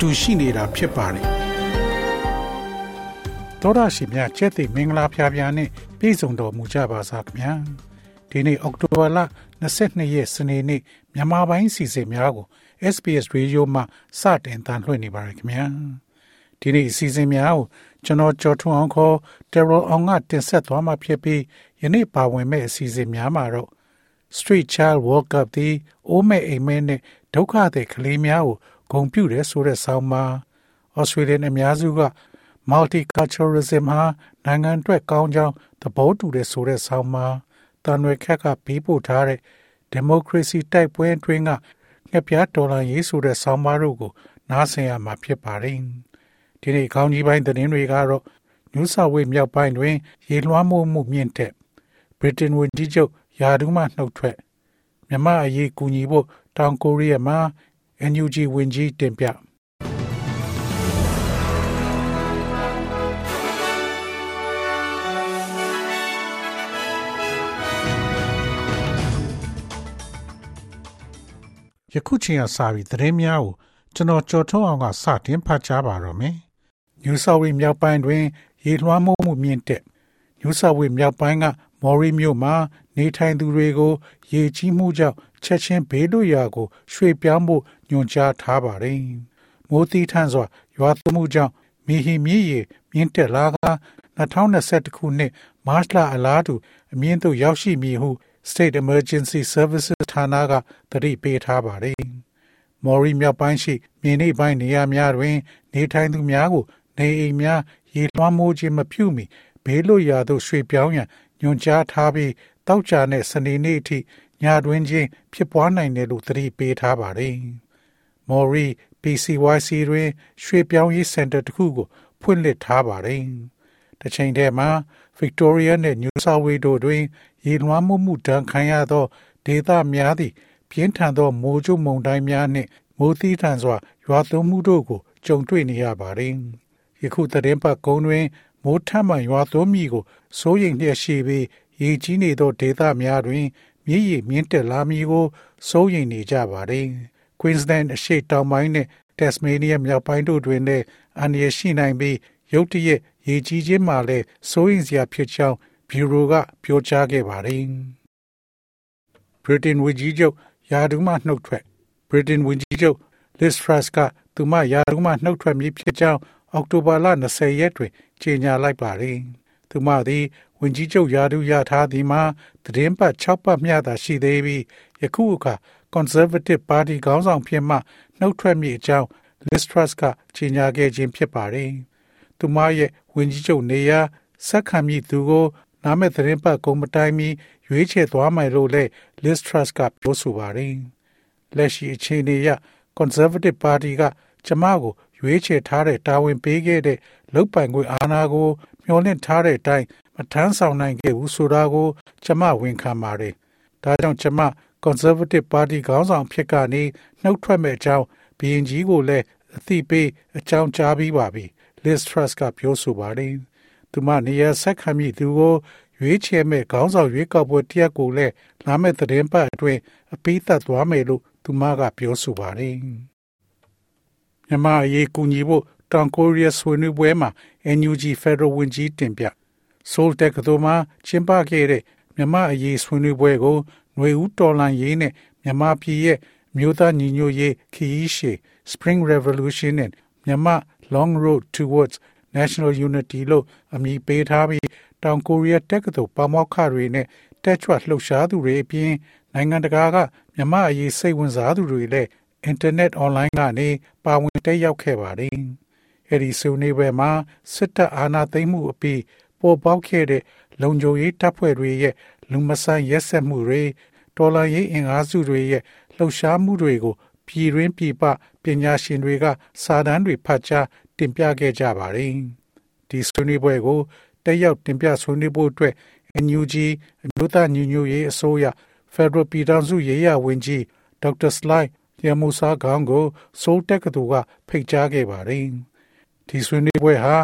တူရှိနေတာဖြစ်ပါတယ်တော်ရရှိမြချက်သိမင်္ဂလာဖျားဖျားနဲ့ပြည်စုံတော်မူကြပါစားခင်ဗျာဒီနေ့အောက်တိုဘာလ22ရက်စနေနေ့မြန်မာပိုင်းစီစဉ်များကို SPS Radio မှာစတင်တန်လှည့်နေပါရခင်ဗျာဒီနေ့အစီအစဉ်များကိုကျွန်တော်ကြော်ထွန်းအောင်ခေါ် Terror အောင်ကတင်ဆက်သွားမှာဖြစ်ပြီးယနေ့ပါဝင်မဲ့အစီအစဉ်များမှာတော့ Street Child World Cup သည်အိုးမဲ့အိမ်မဲနဲ့ဒုက္ခတဲ့ကလေးများကို ဂုံပြုတယ်ဆိုတဲ့ဆောင်းပါး Australian အများစုက Multiculturalism ဟာနိုင်ငံအတွက်ကောင်းကြောင်းသဘောတူတယ်ဆိုတဲ့ဆောင်းပါးတန်ရွယ်ခက်ကပြီးပို့ထားတဲ့ Democracy တိုက်ပွဲအတွင်းကငှက်ပြားတော်လှန်ရေးဆိုတဲ့ဆောင်းပါးတို့ကို နားဆင်ရမှာဖြစ်ပါတယ်ဒီနေ့ခေါင်းကြီးပိုင်းသတင်းတွေကတော့ New South Wales မြောက်ပိုင်းတွင် ရေလွှမ်းမိုးမှုမြင့်တက်ဗြိတိန်ဝန်ကြီးချုပ်ယာဒူးမှနှုတ်ထွက်မြမအရေးကူညီဖို့တောင်ကိုရီးယားမှာ NUG ဝန်ကြီးတင်ပြယခုချိန်ကစပြီးသတင်းများကိုကျွန်တော်ကြော်ထုတ်အောင်ကစတင်ဖတ်ကြားပါတော့မယ်။ New South Wales မြောက်ပိုင်းတွင် ရေလွှမ်းမိုးမှုမြင့်တက် New South Wales မြောက်ပိုင်းကမော်ရီမြို့မှာနေထိုင်သူတွေကို ရေကြီးမှုကြောင့် ချက်ချင်းဘေးလွတ်ရာကို ရွှေ့ပြောင်းဖို့ညွှန်ကြားထားပါတယ်။မိုးသီးထန်စွာရွာသွန်းမှုကြောင့်မီဟီမြစ်ရေမြင့်တက်လာက2021ခုနှစ်မတ်လအလားတူအမြင့်သို့ရောက်ရှိမည်ဟု State Emergency Services ဌာနကသတိပေးထားပါတယ်။မော်ရီမြောက်ပိုင်းရှိမြေနိမ့်ပိုင်းနေရာများတွင် နေထိုင်သူများကို နေအိမ်များရေလွှမ်းမိုးခြင်းမပြုမီဘေးလွတ်ရာသို့ရွှေ့ပြောင်းရန်ညွှန်ကြားထားပြီး တောက်ကြနဲ့စနေနေ့အထိညတွင်ချင်းဖြစ်ပွားနိုင်တယ်လို့သတိပေးထားပါတယ်။မော်ရီ PCYC တွင်ရွှေ့ပြောင်းရေးစင်တာတစ်ခုကိုဖွင့်လှစ်ထားပါတယ်။တစ်ချိန်တည်းမှာ Victoria နဲ့ New South Wales တို့တွင်ရေလွှမ်းမိုးမှုဒဏ်ခံရသောဒေသများသည့်ပြင်းထန်သောမိုးကြိုးမုန်တိုင်းများနှင့်မိုးသီးထန်စွာရွာသွန်းမှုတို့ကိုကြုံတွေ့နေရပါတယ်။ယခုသတင်းပတ်ကုန်းတွင်မိုးထပ်မံရွာသွန်းမည်ကိုစိုးရိမ်လျက်ရှိပြီး ရေကြီးနေသောဒေသများတွင်မြစ်ရေမြင့်တက်လာမည်ကိုစိုးရိမ်နေကြပါတယ်။ Queensland အရှေ့တောင်ပိုင်းနဲ့ Tasmania မြောက်ပိုင်းတို့တွင်လည်းအန္တရာယ်ရှိနိုင်ပြီးရုတ်တရက်ရေကြီးခြင်းမှာလည်းစိုးရိမ်စရာဖြစ်ကြောင်းဘျူရိုကပြောကြားခဲ့ပါတယ်။ Britain ဝန်ကြီးချုပ်ယာဒူးမှနှုတ်ထွက် Britain ဝန်ကြီးချုပ် Liz Truss ကသူမယာဒူးမှနှုတ်ထွက်မည်ဖြစ်ကြောင်းအောက်တိုဘာလ20ရက်တွင်ကြေညာလိုက်ပါတယ်။သူမသည် ဝန်ကြီးချုပ်ယာဒူးရထားသည်မှာသတင်းပတ်6ပတ်မျှသာရှိသေးပြီးယခုအခါ Conservative Party ခေါင်းဆောင်ဖြစ်မှနှုတ်ထွက်မည်အကြောင်း Liz Truss ကကြေညာခဲ့ခြင်းဖြစ်ပါတယ်။သူမရဲ့ဝန်ကြီးချုပ်နေရာဆက်ခံမည့်သူကိုနာမည်သတင်းပတ်ကုံမတိုင်းမီရွေးချယ်သွားမယ်လို့လည်း Liz Truss ကပြောဆိုပါတယ်။လက်ရှိအခြေအနေအရ Conservative Party ကကျမကိုရွေးချယ်ထားတဲ့တာဝန်ပေးခဲ့တဲ့လုတ်ပိုင်ခွင့်အာဏာကို မျှော်လင့်ထားတဲ့အတိုင်းမထမ်းဆောင်နိုင်ခဲ့ဘူးဆိုတာကို ကျမဝန်ခံပါတယ်။ဒါကြောင့်ကျမ Conservative Party ခေါင်းဆောင်ဖြစ်ကနေနှုတ်ထွက်မဲ့အကြောင်းဘီရင်ကြီးကိုလည်းအသိပေးအကြောင်းကြားပြီးပါပြီ။ Liz Truss ကပြောဆိုပါတယ်။သူမနေရာဆက်ခံမိသူကိုရွေးချယ်မဲ့ခေါင်းဆောင်ရွေးကောက်ပွဲတရက်ကိုလည်းလာမယ့်သတင်းပတ်အတွင်းအပိသတ်သွားမယ်လို့သူမကပြောဆိုပါတယ်။မြန်မာအရေးကူညီဖို့ တောင်ကိုရီးယားဆွေးနွေးပွဲမှာ NUG Federal ဝန်ကြီးတင်ပြဆိုလ်တက်ကတော်မှာကျင်းပခဲ့တဲ့မြန်မာအရေးဆွေးနွေးပွဲကိုຫນွေဦးတော်လန်ရေးနဲ့မြန်မာပြည်ရဲ့မြို့သားညီညွတ်ရေးခရီးရှည် Spring Revolution နဲ့မြန်မာ Long Road Towards National Unity လို့အမည်ပေးထားပြီးတောင်ကိုရီးယားတက္ကသိုလ်ပါမောက္ခတွေနဲ့တက်ကြွလှုပ်ရှားသူတွေအပြင်နိုင်ငံတကာကမြန်မာအရေးစိတ်ဝင်စားသူတွေလည်းအင်တာနက်အွန်လိုင်းကနေပါဝင်တက်ရောက်ခဲ့ပါတယ်။ အဲဒီဆွေးနွေးပွဲမှာစစ်တပ်အာဏာသိမ်းမှုအပြီးပေါ်ပေါက်ခဲ့တဲ့လုံခြုံရေးတပ်ဖွဲ့တွေရဲ့လူမဆန်ရက်စက်မှုတွေတော်လှန်ရေးအင်အားစုတွေရဲ့လှုပ်ရှားမှုတွေကိုပြည်ရင်းပြည်ပပညာရှင်တွေက စာတမ်းတွေဖတ်ကြားတင်ပြခဲ့ကြပါတယ်။ဒီဆွေးနွေးပွဲကိုတက်ရောက်တင်ပြဆွေးနွေးဖို့အတွက် NUG အမျိုးသားညီညွတ်ရေးအစိုးရ Federal ပြည်ထောင်စုရေးရာဝန်ကြီးဒေါက်တာစလိုက်ရမူစာခေါင်းကိုစိုးတက်ကတူကဖိတ်ကြားခဲ့ပါတယ်။ ဒီဆွေးနွေးပွဲဟာ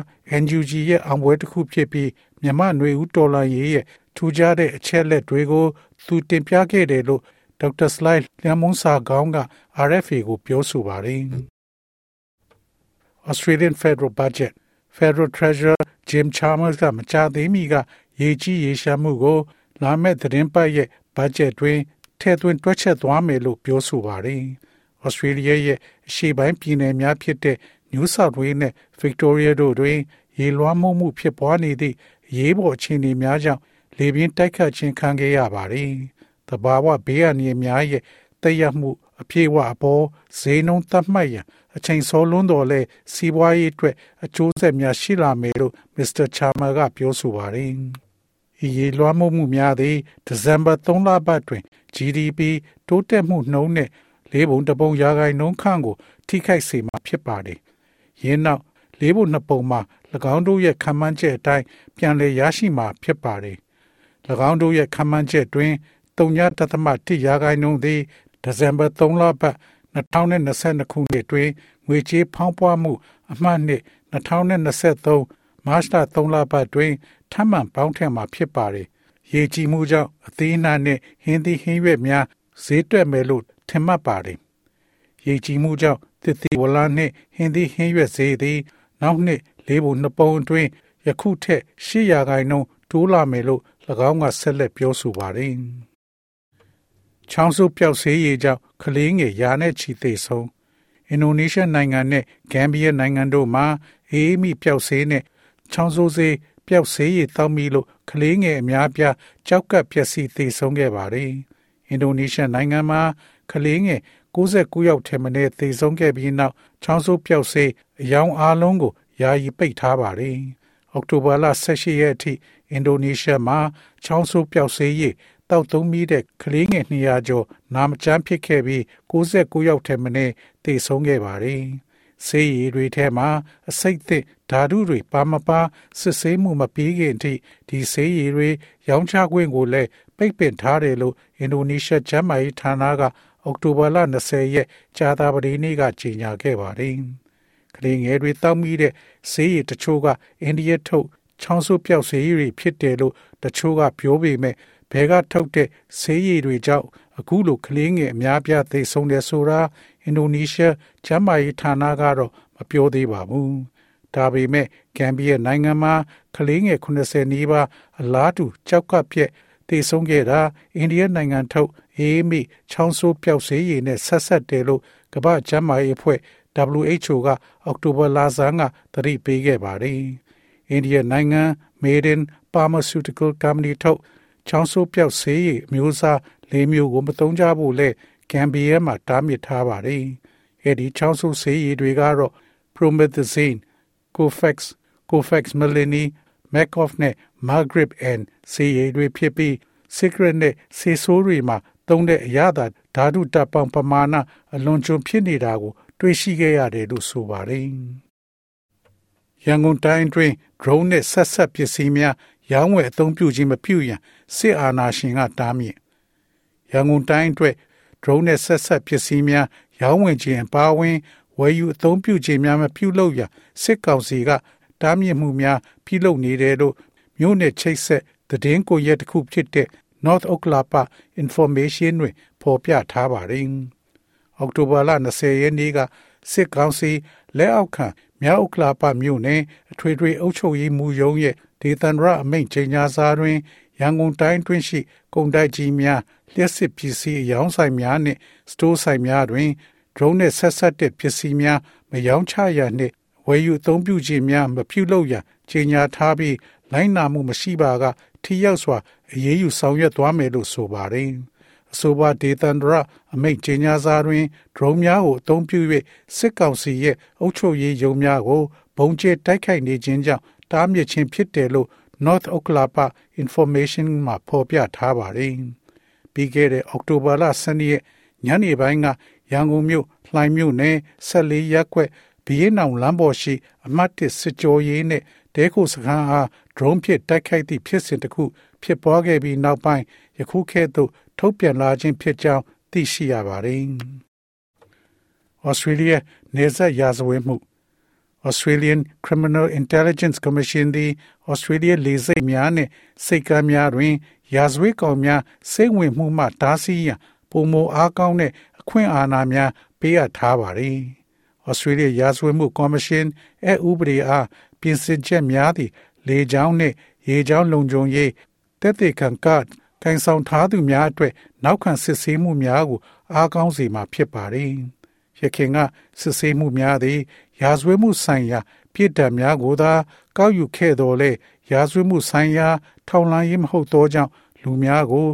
NUG ရဲ့အောင်ပွဲတစ်ခုဖြစ်ပြီးမြမနွေဦးတော်လိုင်းရေးရဲ့ထူးခြားတဲ့အချက်လက်တွေကိုသူတင်ပြခဲ့တယ်လို့ဒေါက်တာစလိုက်လျမုန်းစာခေါင်းက RFA ကိုပြောဆိုပါတယ်။ Australian Federal Budget Federal Treasurer Jim Chalmers ကမကြသေးမီကရေကြီးရေရှားမှုကို လာမယ့်သတင်းပတ်ရဲ့ဘတ်ဂျက်တွင်ထည့်သွင်းတွက်ချက်သွားမယ်လို့ပြောဆိုပါတယ်။ Australia ရဲ့အရှေ့ပိုင်းပြည်နယ်များဖြစ်တဲ့ New South Wales နဲ့ Victoria တို့တွင်ရေလွှမ်းမိုးမှုဖြစ်ပွားနေသည့်ရေးပေါ်အခြေအနေများကြောင့်လေပြင်းတိုက်ခတ်ခြင်းခံခဲ့ရပါတယ်။တဘာဝဘေးအန္တရာယ်များရဲ့တက်ရောက်မှုအပြည့်အဝအပေါ်ဈေးနှုန်းသတ်မှတ်ရန်အချိန်စောလွန်းတော်လဲစီးပွားရေးအတွက်အကျိုးဆက်များရှိလာမယ်လို့မစ္စတာချာမာကပြောဆိုပါတယ်။ဤရေလွှမ်းမိုးမှုများသည်ဒီဇင်ဘာ3လပတ်တွင် GDP တိုးတက်မှုနှုန်းနဲ့လေးပုံတပုံရာခိုင်နှုန်းခန့်ကိုထိခိုက်စေမှာဖြစ်ပါတယ်။ ယင်းနောက်လေးပုံနှစ်ပုံမှာ၎င်းတို့ရဲ့ခံမှန်းချက်အတိုင်းပြန်လည်ရရှိမှာဖြစ်ပါတယ်။၎င်းတို့ရဲ့ခံမှန်းချက်တွင်3.1ရာခိုင်နှုန်းသည်ဒီဇင်ဘာ3လပတ်2022ခုနှစ်တွင်ငွေကြေးဖောင်းပွားမှု အမှတ်နှစ်2023မတ်လ3လပတ်တွင်ထပ်မံပေါင်းထည့်မှာဖြစ်ပါတယ်။ရေကြီးမှုကြောင့်အသေးအနှံနဲ့ဟင်းသီးဟင်းရွက်များဈေးတွက်မယ်လို့ထင်မှတ်ပါတယ်။ရေကြီးမှုကြောင့်သစ်သီးဝလနှင့်ဟင်းသီးဟင်းရွက်ဈေးသည် နောက်နှစ်လေးပုံနှစ်ပုံအတွင်းယခုထက်800ခိုင်နှုန်းတိုးလာမယ်လို့၎င်းကဆက်လက်ပြောဆိုပါတယ်။ချောင်းစုပျောက်ဆေးရည်ကြောင့်ကလေးငယ်ရာနဲ့ချီသေဆုံးအင်ဒိုနီးရှားနိုင်ငံနဲ့ဂမ်ဘီယာနိုင်ငံတို့မှာအေးမိပျောက်ဆေးနဲ့ချောင်းဆိုးဆေးပျောက်ဆေးရည်တောက်မိလို့ကလေးငယ်အများပြားကြောက်ကပ်ပျက်စီးသေဆုံးခဲ့ပါတယ်။အင်ဒိုနီးရှားနိုင်ငံမှာကလေးငယ် 69ယောက်ထက်မနည်းသေဆုံးခဲ့ပြီးနောက်ချောင်းဆိုးပျောက်ဆေးအယောင်အားလုံးကိုယာယီပိတ်ထားပါတယ်။အောက်တိုဘာလ18ရက်အထိအင်ဒိုနီးရှားမှာချောင်းဆိုးပျောက်ဆေးရည်တောက်သုံးမိတဲ့ကလေးငယ်200ကျော်နာမကျန်းဖြစ်ခဲ့ပြီး69ယောက်ထက်မနည်းသေဆုံးခဲ့ပါတယ်။ဆေးရည်တွေထဲမှာအဆိပ်သင့်ဓာတုတွေပါမပါစစ်ဆေးမှုမပြီးခင်အထိဒီဆေးရည်တွေရောင်းချခွင့်ကိုလည်းပိတ်ပင်ထားတယ်လို့အင်ဒိုနီးရှားကျန်းမာရေးဌာနက အောက်တိုဘာလ20ရက်ကြာသပတေးနေ့ကကြေညာခဲ့ပါတယ်။ကလေးငယ်တွေတောက်မိတဲ့ဆေးရည်တချို့ကအိန္ဒိယထုတ်ချောင်းဆိုးပြောက်ဆေးရည်ဖြစ်တယ်လို့တချို့ကပြောပေမဲ့ဘဲကထုတ်တဲ့ဆေးရည်တွေကြောင့်အခုလိုကလေးငယ်အများပြားသေဆုံးတယ်ဆိုတာအင်ဒိုနီးရှားကျန်းမာရေးဌာနကတော့မပြောသေးပါဘူး။ဒါပေမဲ့ဂမ်ဘီယာနိုင်ငံမှာကလေးငယ်80နီးပါးအလားတူကြောက်ကပ်ပြက် သေဆုံးခဲ့တာအိန္ဒိယနိုင်ငံထုတ်အေးမိချောင်းဆိုးပျောက်ဆေးရည်နဲ့ဆက်ဆက်တယ်လို့ကမ္ဘာ့ကျန်းမာရေးအဖွဲ့ WHO ကအောက်တိုဘာလဆန်းကသတိပေးခဲ့ပါတယ်။အိန္ဒိယနိုင်ငံ Maiden Pharmaceutical Company ထုတ်ချောင်းဆိုးပြောက်ဆေးရည်မျိုးစားလေးမျိုးကိုမသုံးကြဖို့လဲဂမ်ဘီယာမှာတားမြစ်ထားပါတယ်။အဲဒီချောင်းဆိုးဆေးရည်တွေကတော့ Promethazine, Cofax, Cofax Melanie, Macof နဲ့ Margrip and ဆေးရည်တွေဖြစ်ပြီး Secret နဲ့ဆေးဆိုးတွေမှာသုံးတဲ့အရသာဓာတုတပ်ပေါင်းပမာဏအလွန်ကျွံဖြစ်နေတာကို တွေ့ရှိခဲ့ရတယ်လို့ဆိုပါတယ်။ရန်ကုန်တိုင်းတွင် drone နဲ့ဆက်ဆက်ပစ္စည်းများရောင်းဝယ်အသုံးပြုခြင်းမပြုရန်စစ်အာဏာရှင်ကတားမြစ်ရန်ကုန်တိုင်းအတွက် drone နဲ့ဆက်ဆက်ပစ္စည်းများရောင်းဝယ်ခြင်းပါဝင်ဝယ်ယူအသုံးပြုခြင်းများမပြုလုပ်ရန်စစ်ကောင်စီကတားမြစ်မှုများပြုလုပ်နေတယ်လို့မြို့နယ်ချိတ်ဆက် သတင်းကိုရက်တစ်ခုဖြစ်တဲ့ North Oklahoma Information တွင်ဖော်ပြထားပါတယ်။အောက်တိုဘာလ20ရက်နေ့ကစစ်ကောင်စီလက်အောက်ခံမြောက်ဥက္ကလာပမြို့နယ်အထွေထွေအုပ်ချုပ်ရေးမှူးရုံးရဲ့ဒေသန္တရအမိန့်ကြေညာစာတွင်ရန်ကုန်တိုင်းတွင်ရှိကုန်တိုက်ကြီးများလျှက်စစ်ပစ္စည်းအယောင်းဆိုင်များနှင့်စတိုးဆိုင်များတွင် drone နှင့်ဆက်ဆက်တဲ့ပစ္စည်းများမယောင်းချရနှင့် ဝယ်ယူအသုံးပြုခြင်းများမပြုလုပ်ရန်ကြေညာထားပြီးလိုင်းနာမှုမရှိပါကထိရောက်စွာအရေးယူဆောင်ရွက်သွားမယ်လို့ဆိုပါတယ်။အဆိုပါဒေသန္တရအမိန့်ကြေညာစာတွင် drone များကိုအသုံးပြု၍စစ်ကောင်စီရဲ့အုပ်ချုပ်ရေးရုံးများကိုဘုံကျဲတိုက်ခိုက်နေခြင်းကြောင့်တားမြစ်ခြင်းဖြစ်တယ်လို့ North Oklahoma Information မှာဖော်ပြထားပါတယ်။ပြီးခဲ့တဲ့အောက်တိုဘာလ12ရက်ညညနေပိုင်းကရန်ကုန်မြို့လှိုင်မြို့နယ်ဆက်လေးရက်ကွက် ဘီရင်နောင်လမ်းပေါ်ရှိ အမတ်တစ်စစ်ကြောရေးနဲ့တဲခိုစခန်းအား drone ဖြင့်တိုက်ခိုက်သည့်ဖြစ်စဉ်တစ်ခုဖြစ်ပွားခဲ့ပြီးနောက်ပိုင်းယခုကဲ့သို့ထုတ်ပြန်လာခြင်းဖြစ်ကြောင်းသိရှိရပါတယ်။ Australia နေဆက်ရာဇဝတ်မှု Australian Criminal Intelligence Commission သည် Australia လေဆိပ်များနှင့်စိတ်ကမ်းများတွင် ရာဇဝတ်ကောင်များစိတ်ဝင်မှုမှတားဆီးရန်ပုံမအားကောင်းတဲ့အခွင့်အာဏာများပေးအပ်ထားပါသည်။ Australia ရာဇဝတ်မှုကော်မရှင်အဥပဒေအားပြင်ဆင်ချက်များသည့်လေကြောင်းနှင့်ရေကြောင်းလုံခြုံရေးတက်တဲ့ခံကကိုင်ဆောင်ထားသူများအတွက်နောက်ခံစစ်ဆေးမှုများကိုအားကောင်းစေမှာဖြစ်ပါတယ်။ရခင်ကစစ်ဆေးမှုများသည်ရာဇဝတ်မှုဆိုင်ရာပြစ်ဒဏ်များကိုသာကောက်ယူခဲ့တော်လဲရာဇဝတ်မှုဆိုင်ရာ ထောင်လှမ်းရေးမဟုတ်သောကြောင့်လူများကို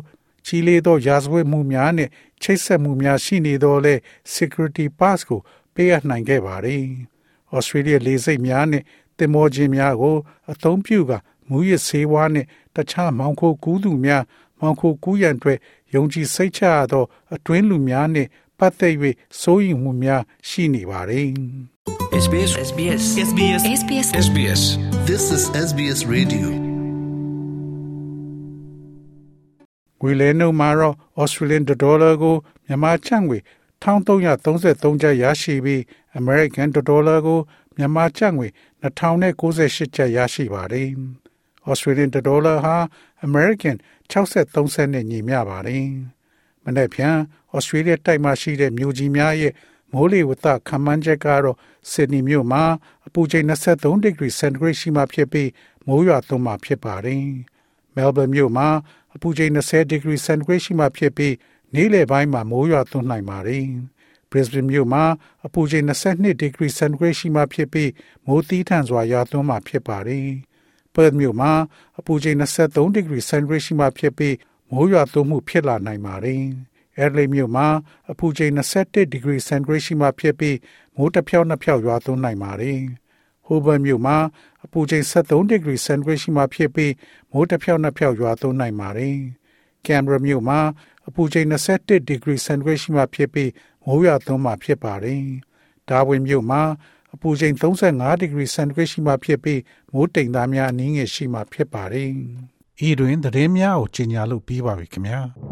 ချီလေးသောရာဇဝတ်မှုများနှင့်ချိတ်ဆက်မှုများရှိနေတော်လဲ security pass ကို ပေးအပ်နိုင်ခဲ့ပါတယ်။ Australia လေဆိပ်များနှင့်တင်မောခြင်းများကို အသုံးပြုကာမူရစ်ဆေးဝါးနှင့်တခြားမောင်ခိုကူးသူများမောင်ခိုကူးရန်အတွက်ယုံကြည်စိတ်ချရသောအတွင်းလူများနှင့်ပတ်သက်၍စိုးရိမ်မှုများရှိနေပါတယ်။ SBS SBS SBS SBS SBS This is SBS Radio. ငွေလဲနှုန်းမှာတော့ Australian dollar ကိုမြန်မာကျပ်ငွေ 1333ကျပ်ရရှိပြီး American dollar ကိုမြန်မာကျပ်ငွေ2098ကျပ်ရရှိပါတယ်။ Australian dollar ဟာ American 63စက်နဲ့ညီမျှပါတယ်။မနေ့ဖြန် Australia တိုက်မှာရှိတဲ့မြို့ကြီးများရဲ့မိုးလေဝသခန့်မှန်းချက်ကတော့ Sydney မြို့မှာအပူချိန်23 degree centigrade ရှိမှဖြစ်ပြီးမိုးရွာသွန်းမှာဖြစ်ပါတယ်။ Melbourne မြို့မှာအပူချိန်20 degree centigrade ရှိမှဖြစ်ပြီး နေ့လယ်ပိုင်းမှာမိုးရွာသွန်းနိုင်ပါတယ်။ Brisbane မြို့မှာအပူချိန်22 degree centigrade ရှိမှဖြစ်ပြီးမိုးသီးထန်စွာရွာသွန်းမှာဖြစ်ပါတယ်။ Perth မြို့မှာအပူချိန်23 degree centigrade ရှိမှဖြစ်ပြီးမိုးရွာသွန်းမှုဖြစ်လာနိုင်ပါတယ်။ Adelaide မြို့မှာအပူချိန်21 degree centigrade ရှိမှဖြစ်ပြီးမိုးတစ်ဖြောက်နှစ်ဖြောက်ရွာသွန်းနိုင်ပါတယ်။ Hobart မြို့မှာအပူချိန်73 degree centigrade ရှိမှဖြစ်ပြီးမိုးတစ်ဖြောက်နှစ်ဖြောက်ရွာသွန်းနိုင်ပါတယ်။ Canberra မြို့မှာအပူချိန်21 degree centigrade ရှိမှဖြစ်ပြီးမိုးရွာသွန်းမှာဖြစ်ပါတယ်။ Darwin မြို့မှာအပူချိန်35 degree centigrade ရှိမှဖြစ်ပြီးမိုးတိမ်သားများအနည်းငယ်ရှိမှဖြစ်ပါတယ်။ဤတွင်သတင်းများကိုကြီးညာလို့ပြီးပါပြီခင်ဗျာ။။